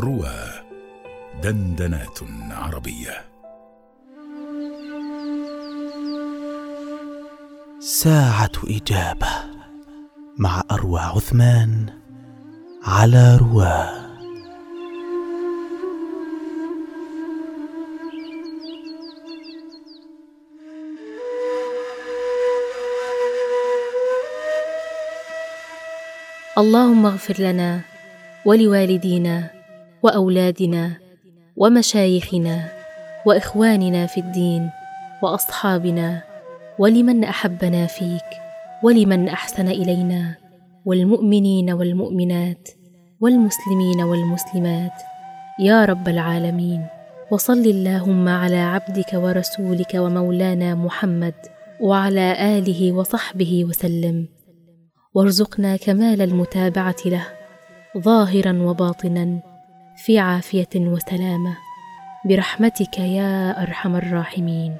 روى دندنات عربية. ساعة إجابة مع أروى عثمان على رواه اللهم اغفر لنا ولوالدينا وأولادنا ومشايخنا وإخواننا في الدين وأصحابنا ولمن أحبنا فيك ولمن أحسن إلينا والمؤمنين والمؤمنات والمسلمين والمسلمات. يا رب العالمين وصل اللهم على عبدك ورسولك ومولانا محمد وعلى آله وصحبه وسلم. وارزقنا كمال المتابعة له. ظاهرا وباطنا في عافية وسلامة. برحمتك يا أرحم الراحمين.